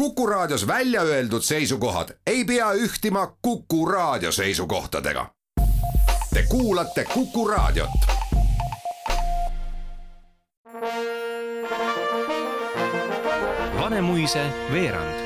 Kuku Raadios välja öeldud seisukohad ei pea ühtima Kuku Raadio seisukohtadega. Te kuulate Kuku Raadiot. Vanemuise veerand.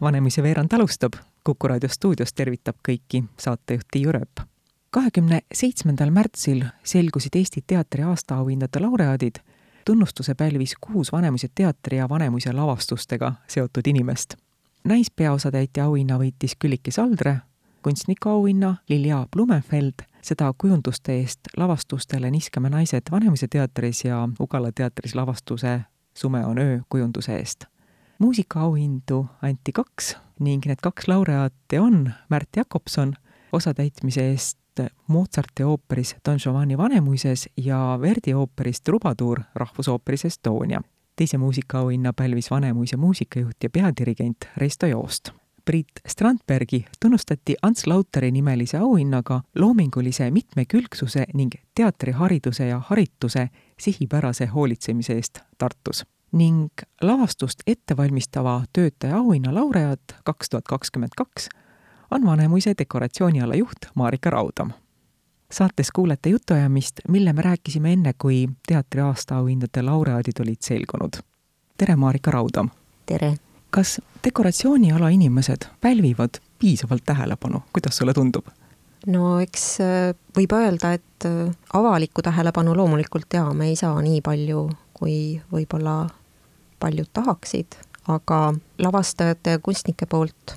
Vanemuise veerand alustab. Kuku raadio stuudios tervitab kõiki saatejuht Tiiu Rööp. kahekümne seitsmendal märtsil selgusid Eesti teatri aastaauhindade laureaadid. Tunnustuse pälvis kuus Vanemuise teatri ja Vanemuise lavastustega seotud inimest. naispeaosatäitja auhinna võitis Külliki Saldre, kunstniku auhinna Lilja Blumenfeld, seda kujunduste eest lavastustele Niskame naised Vanemuise teatris ja Ugala teatris lavastuse Sume on öö kujunduse eest. muusikaauhindu anti kaks ning need kaks laureaati on Märt Jakobson osatäitmise eest Mozarti ooperis Don Giovanni Vanemuises ja Verdi ooperis Trubaduur Rahvusooperis Estonia. teise muusikaauhinna pälvis Vanemuise muusikajuht ja peadirigent Reisto Joost. Priit Strandbergi tunnustati Ants Lauteri nimelise auhinnaga loomingulise mitmekülgsuse ning teatrihariduse ja harituse sihipärase hoolitsemise eest Tartus ning lavastust ettevalmistava töötaja auhinna laureaat kaks tuhat kakskümmend kaks on Vanemuise dekoratsiooniala juht Marika Raudam. saates kuulete jutuajamist, mille me rääkisime enne, kui teatri aastaauhindade laureaadid olid selgunud. tere, Marika Raudam! tere! kas dekoratsiooniala inimesed pälvivad piisavalt tähelepanu, kuidas sulle tundub? no eks võib öelda, et avalikku tähelepanu loomulikult jaa, me ei saa nii palju, kui võib-olla paljud tahaksid, aga lavastajate ja kunstnike poolt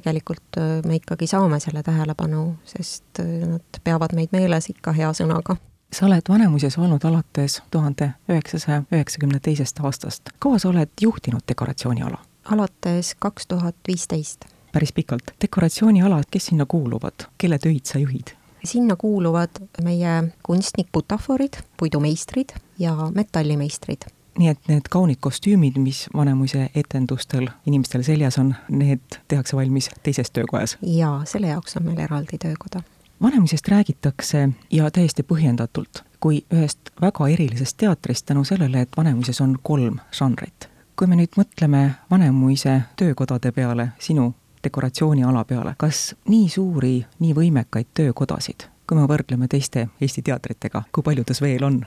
tegelikult me ikkagi saame selle tähelepanu, sest nad peavad meid meeles ikka hea sõnaga. sa oled Vanemuises olnud alates tuhande üheksasaja üheksakümne teisest aastast. kaua sa oled juhtinud dekoratsiooniala? alates kaks tuhat viisteist. päris pikalt. dekoratsiooniala, kes sinna kuuluvad, kelle töid sa juhid? sinna kuuluvad meie kunstnik butaforid, puidumeistrid ja metallimeistrid nii et need kaunid kostüümid, mis Vanemuise etendustel inimestel seljas on, need tehakse valmis teises töökojas? jaa, selle jaoks on meil eraldi töökoda. Vanemuisest räägitakse ja täiesti põhjendatult kui ühest väga erilisest teatrist tänu sellele, et Vanemuises on kolm žanrit. kui me nüüd mõtleme Vanemuise töökodade peale, sinu dekoratsiooniala peale, kas nii suuri, nii võimekaid töökodasid, kui me võrdleme teiste Eesti teatritega, kui paljudes veel on?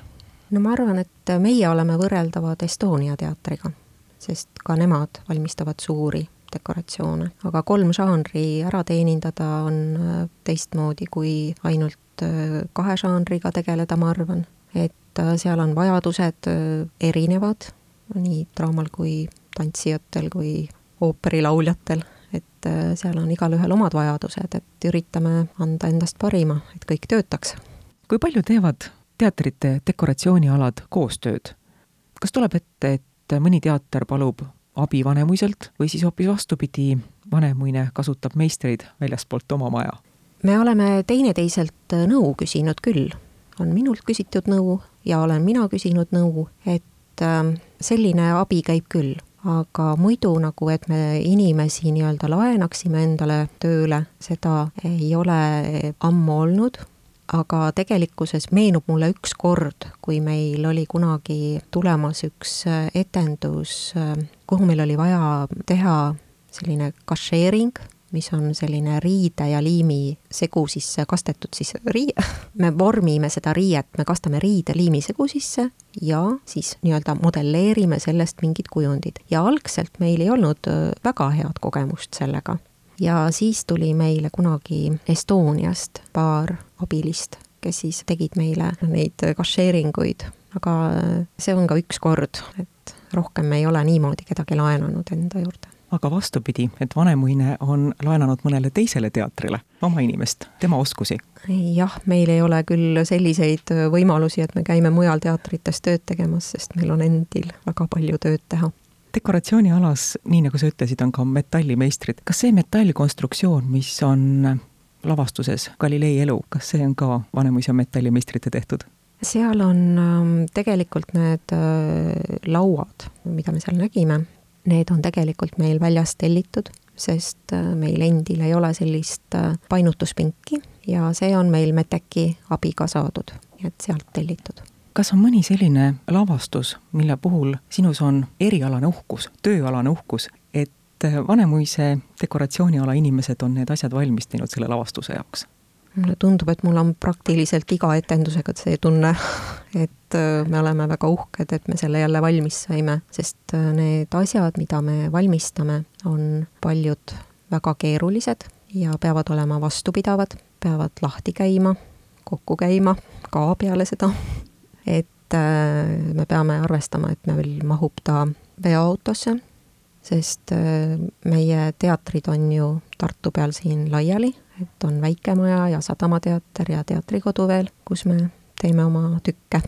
No ma arvan, et meie oleme võrreldavad Estonia teatriga, sest ka nemad valmistavad suuri dekoratsioone, aga kolm žanri ära teenindada on teistmoodi kui ainult kahe žanriga tegeleda, ma arvan. et seal on vajadused erinevad, nii draamal kui tantsijatel kui ooperilauljattel, et seal on igalühel omad vajadused, et üritame anda endast parima, et kõik töötaks. kui palju teevad teatrite dekoratsioonialad koostööd. kas tuleb ette, et mõni teater palub abi Vanemuiselt või siis hoopis vastupidi, Vanemuine kasutab meistreid väljastpoolt oma maja? me oleme teineteiselt nõu küsinud küll. on minult küsitud nõu ja olen mina küsinud nõu, et ähm, selline abi käib küll aga muidu nagu, et me inimesi nii-öelda laenaksime endale tööle, seda ei ole ammu olnud aga tegelikkuses meenub mulle üks kord, kui meil oli kunagi tulemas üks äh, etendus, äh, kuhu meil oli vaja teha selline kašeering, mis on selline riide ja liimi segu sisse kastetud siis rii-, me vormime seda riiet, me kastame riide liimi segu sisse ja siis nii-öelda modelleerime sellest mingid kujundid. ja algselt meil ei olnud äh, väga head kogemust sellega ja siis tuli meile kunagi Estoniast paar abilist, kes siis tegid meile neid kašeeringuid, aga see on ka üks kord, et rohkem ei ole niimoodi kedagi laenanud enda juurde. Aga vastupidi, et Vanemuine on laenanud mõnele teisele teatrile oma inimest, tema oskusi. jah, meil ei ole küll selliseid võimalusi, et me käime mujal teatrites tööd tegemas, sest meil on endil väga palju tööd teha dekoratsioonialas, nii nagu sa ütlesid, on ka metallimeistrid. kas see metallkonstruktsioon, mis on lavastuses Galilei elu, kas see on ka Vanemuise metallimeistrite tehtud? seal on ähm, tegelikult need äh, lauad, mida me seal nägime, need on tegelikult meil väljast tellitud, sest äh, meil endil ei ole sellist äh, painutuspinki ja see on meil Meteki abiga saadud, nii et sealt tellitud kas on mõni selline lavastus, mille puhul sinus on erialane uhkus, tööalane uhkus, et Vanemuise dekoratsiooniala inimesed on need asjad valmis teinud selle lavastuse jaoks? mulle tundub, et mul on praktiliselt iga etendusega see tunne, et äh, me oleme väga uhked, et me selle jälle valmis saime, sest äh, need asjad, mida me valmistame, on paljud väga keerulised ja peavad olema vastupidavad, peavad lahti käima, kokku käima ka peale seda. Et äh, me peame arvestama, et meil mahub ta veoautosse, sest meie teatrid on ju Tartu peal siin laiali et on Väikemaja ja Sadamateater ja Teatrikodu veel, kus me teeme oma tükke.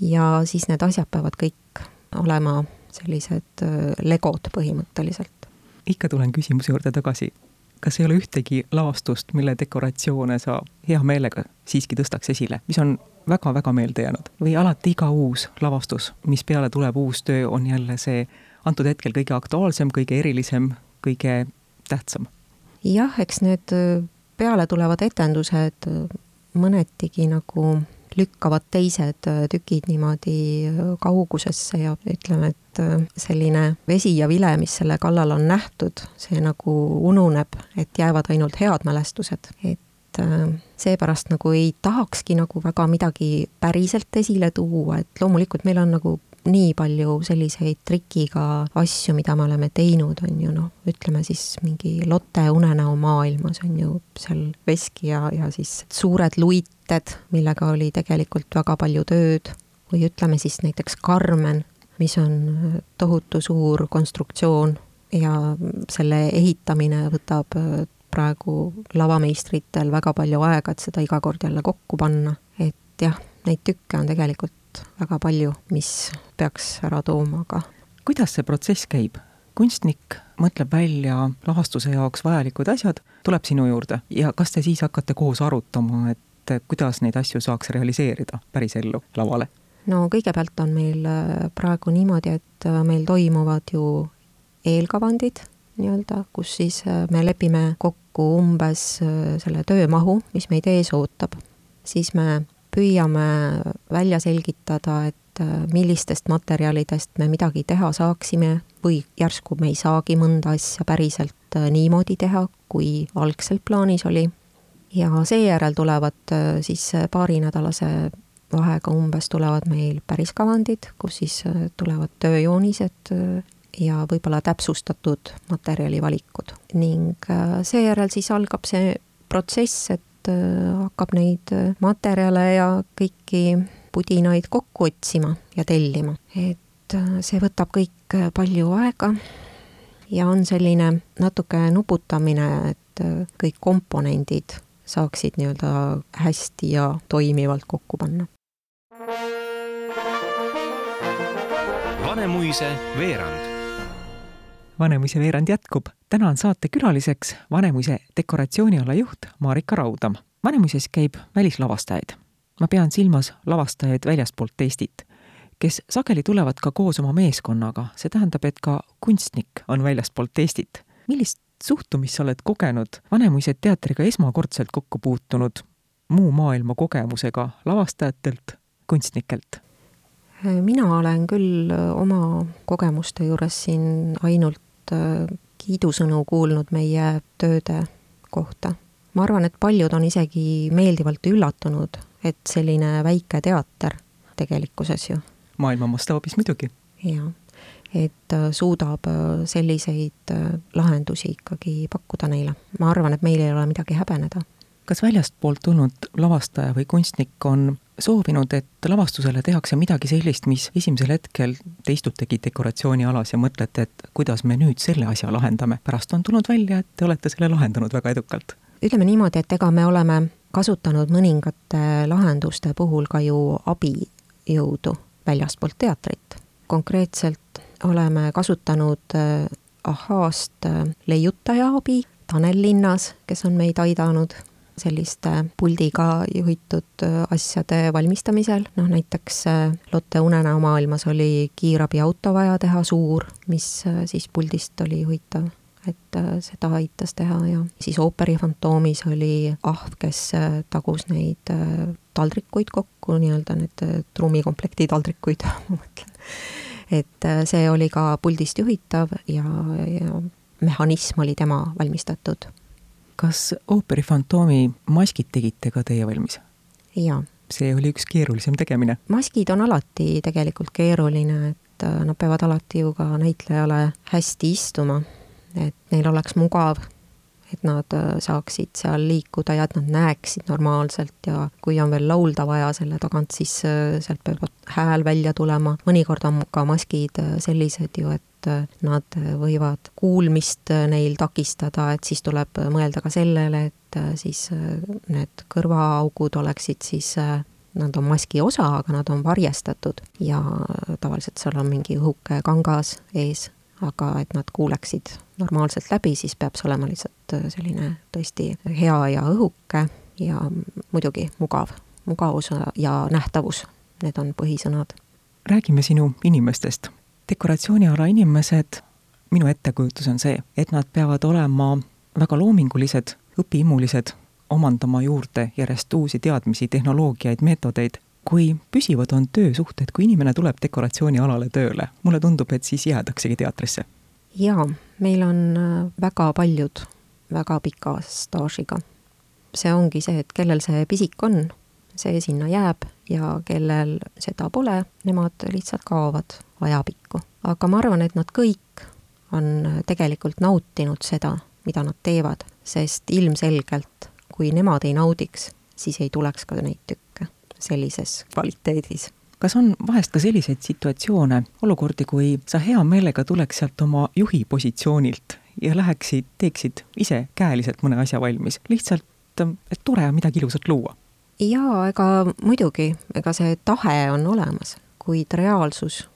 ja siis need asjad peavad kõik olema sellised legod põhimõtteliselt. ikka tulen küsimuse juurde tagasi. kas ei ole ühtegi lavastust, mille dekoratsioone sa hea meelega siiski tõstaks esile, mis on väga-väga meelde jäänud või alati iga uus lavastus, mis peale tuleb, uus töö, on jälle see antud hetkel kõige aktuaalsem, kõige erilisem, kõige tähtsam? jah, eks need peale tulevad etendused mõnetigi nagu lükkavad teised tükid niimoodi kaugusesse ja ütleme, et selline vesi ja vile, mis selle kallal on nähtud, see nagu ununeb, et jäävad ainult head mälestused, et seepärast nagu ei tahakski nagu väga midagi päriselt esile tuua, et loomulikult meil on nagu nii palju selliseid trikiga asju, mida me oleme teinud, on ju noh, ütleme siis mingi Lotte unenäo maailmas on ju seal veski ja, ja siis suured luited, millega oli tegelikult väga palju tööd. või ütleme siis näiteks Carmen, mis on tohutu suur konstruktsioon ja selle ehitamine võtab praegu lavameistritel väga palju aega, et seda iga kord jälle kokku panna. et jah, neid tükke on tegelikult väga palju, mis peaks ära tooma, aga kuidas see protsess käib? kunstnik mõtleb välja lavastuse jaoks vajalikud asjad, tuleb sinu juurde ja kas te siis hakkate koos arutama, et kuidas neid asju saaks realiseerida pärisellu lavale? no kõigepealt on meil äh, praegu niimoodi, et äh, meil toimuvad ju eelkavandid nii-öelda, kus siis äh, me lepime kokku umbes selle töömahu, mis meid ees ootab. siis me püüame välja selgitada, et äh, millistest materjalidest me midagi teha saaksime või järsku me ei saagi mõnda asja päriselt äh, niimoodi teha, kui algselt plaanis oli. ja seejärel tulevad äh, siis paarinädalase vahega umbes tulevad meil päris kavandid, kus siis tulevad tööjoonised ja võib-olla täpsustatud materjalivalikud ning seejärel siis algab see protsess, et Äh, hakkab neid äh, materjale ja kõiki pudinaid kokku otsima ja tellima. et äh, see võtab kõik palju aega ja on selline natuke nuputamine, et kõik komponendid saaksid nii-öelda hästi ja toimivalt kokku panna. Vanemuise veerand Vanemuise veerand jätkub. täna on saate külaliseks Vanemuise dekoratsiooniala juht Marika Raudam. Vanemuises käib välislavastajaid. ma pean silmas lavastajaid väljastpoolt Eestit, kes sageli tulevad ka koos oma meeskonnaga, see tähendab, et ka kunstnik on väljastpoolt Eestit. millist suhtumist sa oled kogenud Vanemuise teatriga esmakordselt kokku puutunud muu maailma kogemusega lavastajatelt, kunstnikelt? mina olen küll oma kogemuste juures siin ainult Äh, kiidusõnu kuulnud meie tööde kohta. ma arvan, et paljud on isegi meeldivalt üllatunud, et selline väike teater tegelikkuses ju. maailma mastaabis muidugi. jah, et äh, suudab äh, selliseid lahendusi ikkagi pakkuda neile. ma arvan, et meil ei ole midagi häbeneda. kas väljastpoolt tulnud lavastaja või kunstnik on soovinud, et lavastusele tehakse midagi sellist, mis esimesel hetkel te istutegi dekoratsioonialas ja mõtlete, et kuidas me nüüd selle asja lahendame. pärast on tulnud välja, et te olete selle lahendanud väga edukalt. ütleme niimoodi, et ega me oleme kasutanud mõningate lahenduste puhul ka ju abijõudu väljastpoolt teatrit. konkreetselt oleme kasutanud äh, ahhaast äh, leiutaja abi Tanel Linnas, kes on meid aidanud selliste puldiga juhitud äh, asjade valmistamisel, noh näiteks äh, Lotte unenäo maailmas oli kiirabiauto vaja teha, suur, mis äh, siis puldist oli juhitav. et seda aitas teha ja siis ooperi fantoomis oli ahv, kes tagus neid taldrikuid kokku, nii-öelda need trummikomplekti taldrikuid ma mõtlen. et see oli ka puldist juhitav ja, ja mehhanism oli tema valmistatud. Kas ooperi fantoomi maskid tegite ka teie valmis? jaa. see oli üks keerulisem tegemine? maskid on alati tegelikult keeruline, et nad peavad alati ju ka näitlejale hästi istuma et neil oleks mugav, et nad äh, saaksid seal liikuda ja et nad näeksid normaalselt ja kui on veel laulda vaja selle tagant, siis äh, sealt peab hääl välja tulema. mõnikord on ka maskid äh, sellised ju, et nad võivad kuulmist neil takistada, et siis tuleb mõelda ka sellele, et siis need kõrvaaugud oleksid siis nad on maski osa, aga nad on varjestatud ja tavaliselt seal on mingi õhuke kangas ees aga et nad kuuleksid normaalselt läbi, siis peab see olema lihtsalt äh, selline tõesti hea ja õhuke ja muidugi mugav, mugavus ja nähtavus, need on põhisõnad. räägime sinu inimestest. Dekoratsiooniala inimesed, minu ettekujutus on see, et nad peavad olema väga loomingulised, õpihimulised, omandama juurde järjest uusi teadmisi, tehnoloogiaid, meetodeid kui püsivad on töösuhted, kui inimene tuleb dekoratsioonialale tööle, mulle tundub, et siis jäädaksegi teatrisse. jaa, meil on äh, väga paljud väga pika staažiga. see ongi see, et kellel see pisik on, see sinna jääb ja kellel seda pole, nemad lihtsalt kaovad ajapikku. aga ma arvan, et nad kõik on tegelikult nautinud seda, mida nad teevad, sest ilmselgelt, kui nemad ei naudiks, siis ei tuleks ka neid tükke sellises kvaliteedis kas on vahest ka selliseid situatsioone, olukordi, kui sa hea meelega tuleks sealt oma juhi positsioonilt ja läheksid, teeksid ise käeliselt mõne asja valmis, lihtsalt, et tore on midagi ilusat luua? jaa, ega muidugi, ega see tahe on olemas, kuid reaalsus,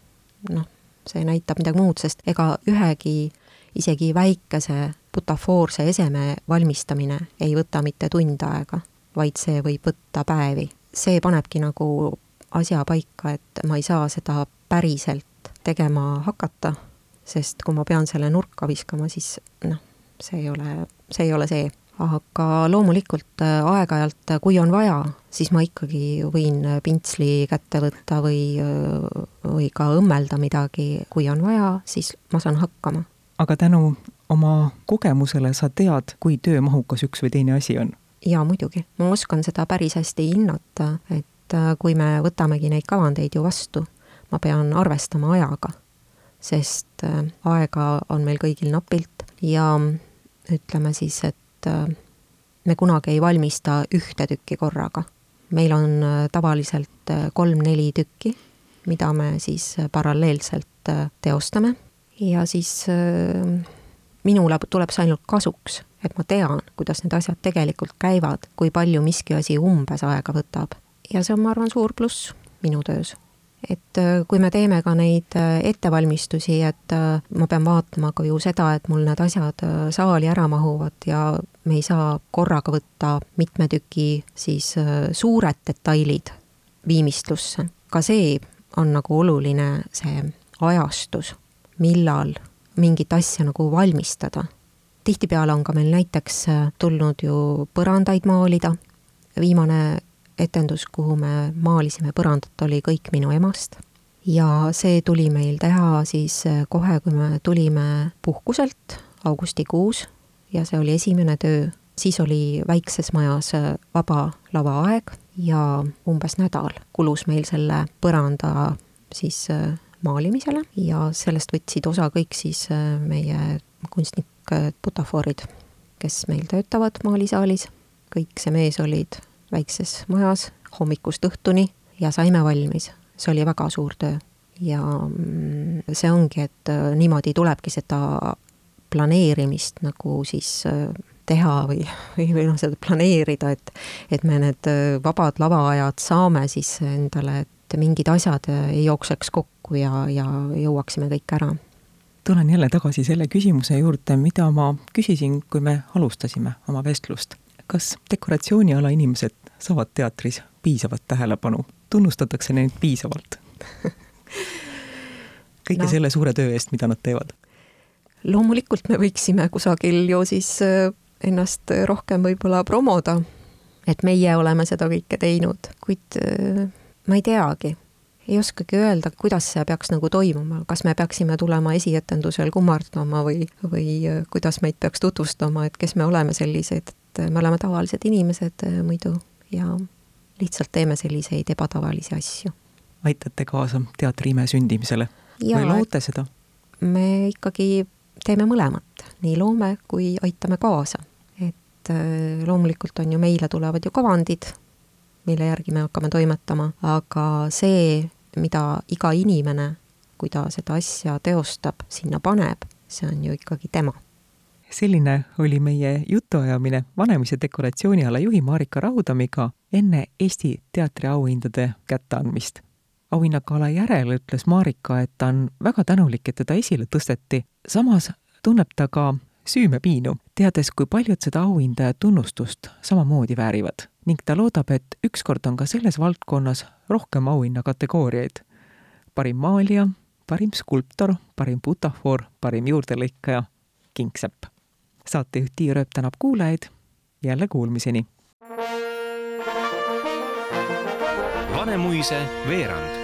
noh, see näitab midagi muud, sest ega ühegi isegi väikese butafoorse eseme valmistamine ei võta mitte tund aega, vaid see võib võtta päevi see panebki nagu asja paika, et ma ei saa seda päriselt tegema hakata, sest kui ma pean selle nurka viskama, siis noh, see ei ole, see ei ole see. Aga loomulikult äh, aeg-ajalt, äh, kui on vaja, siis ma ikkagi võin pintsli kätte võtta või, äh, või ka õmmelda midagi, kui on vaja, siis ma saan hakkama. aga tänu oma kogemusele sa tead, kui töömahukas üks või teine asi on. Jaa, muidugi, ma oskan seda päris hästi hinnata, et äh, kui me võtamegi neid kavandeid ju vastu, ma pean arvestama ajaga, sest äh, aega on meil kõigil napilt ja ütleme siis, et äh, me kunagi ei valmista ühte tükki korraga. meil on tavaliselt kolm-neli tükki, mida me siis paralleelselt teostame ja siis minule tuleb see ainult kasuks et ma tean, kuidas need asjad tegelikult käivad, kui palju miski asi umbes aega võtab. ja see on, ma arvan, suur pluss minu töös. Et äh, kui me teeme ka neid äh, ettevalmistusi, et äh, ma pean vaatama ka ju seda, et mul need asjad saali ära mahuvad ja me ei saa korraga võtta mitme tüki siis suured detailid viimistlusse. ka see on nagu oluline, see ajastus, millal mingit asja nagu valmistada tihtipeale on ka meil näiteks tulnud ju põrandaid maalida, viimane etendus, kuhu me maalisime põrandat, oli kõik minu emast ja see tuli meil teha siis äh, kohe, kui me tulime puhkuselt augustikuus ja see oli esimene töö, siis oli väikses majas äh, vaba lavaaeg ja umbes nädal kulus meil selle põranda siis maalimisele ja sellest võtsid osa kõik siis meie kunstnik butafoorid, kes meil töötavad maalisaalis. kõik see mees olid väikses majas hommikust õhtuni ja saime valmis. see oli väga suur töö ja mm, see ongi, et äh, niimoodi tulebki seda planeerimist nagu siis äh, teha või, või, või noh, seda planeerida, et et me need äh, vabad lavaajad saame siis endale, et mingid asjad ei jookseks kokku ja, ja jõuaksime kõik ära tulen jälle tagasi selle küsimuse juurde, mida ma küsisin, kui me alustasime oma vestlust. Kas dekoratsiooniala inimesed saavad teatris piisavat tähelepanu, tunnustatakse neid piisavalt kõige no. selle suure töö eest, mida nad teevad? loomulikult me võiksime kusagil ju siis äh, ennast rohkem võib-olla promoda, et meie oleme seda kõike teinud, kuid äh, ma ei teagi, ei oskagi öelda, kuidas see peaks nagu toimuma, kas me peaksime tulema esietendusel kummardama või, või äh, kuidas meid peaks tutvustama, et kes me oleme sellised, et me oleme tavalised inimesed muidu ja lihtsalt teeme selliseid ebatavalisi asju. aitate kaasa teatri ime sündimisele ja, või loote seda? me ikkagi teeme mõlemat, nii loome kui aitame kaasa. et äh, loomulikult on ju, meile tulevad ju kavandid, mille järgi me hakkame toimetama, aga see, mida iga inimene, kui ta seda asja teostab, sinna paneb, see on ju ikkagi tema selline oli meie jutuajamine Vanemise dekoratsiooniala juhi Marika Raudamiga enne Eesti teatriauhindade kätteandmist auhinnagala järel ütles Marika, et ta on väga tänulik, et teda esile tõsteti. samas tunneb ta ka süümepiinu, teades, kui paljud seda auhinda ja tunnustust samamoodi väärivad ning ta loodab, et ükskord on ka selles valdkonnas rohkem auhinnakategooriaid. parim maalija, parim skulptor, parim butafoor, parim juurdelõikaja, kingsepp. Saatejuht Tiia Rööp tänab kuulajaid, jälle kuulmiseni. Vanemuise veerand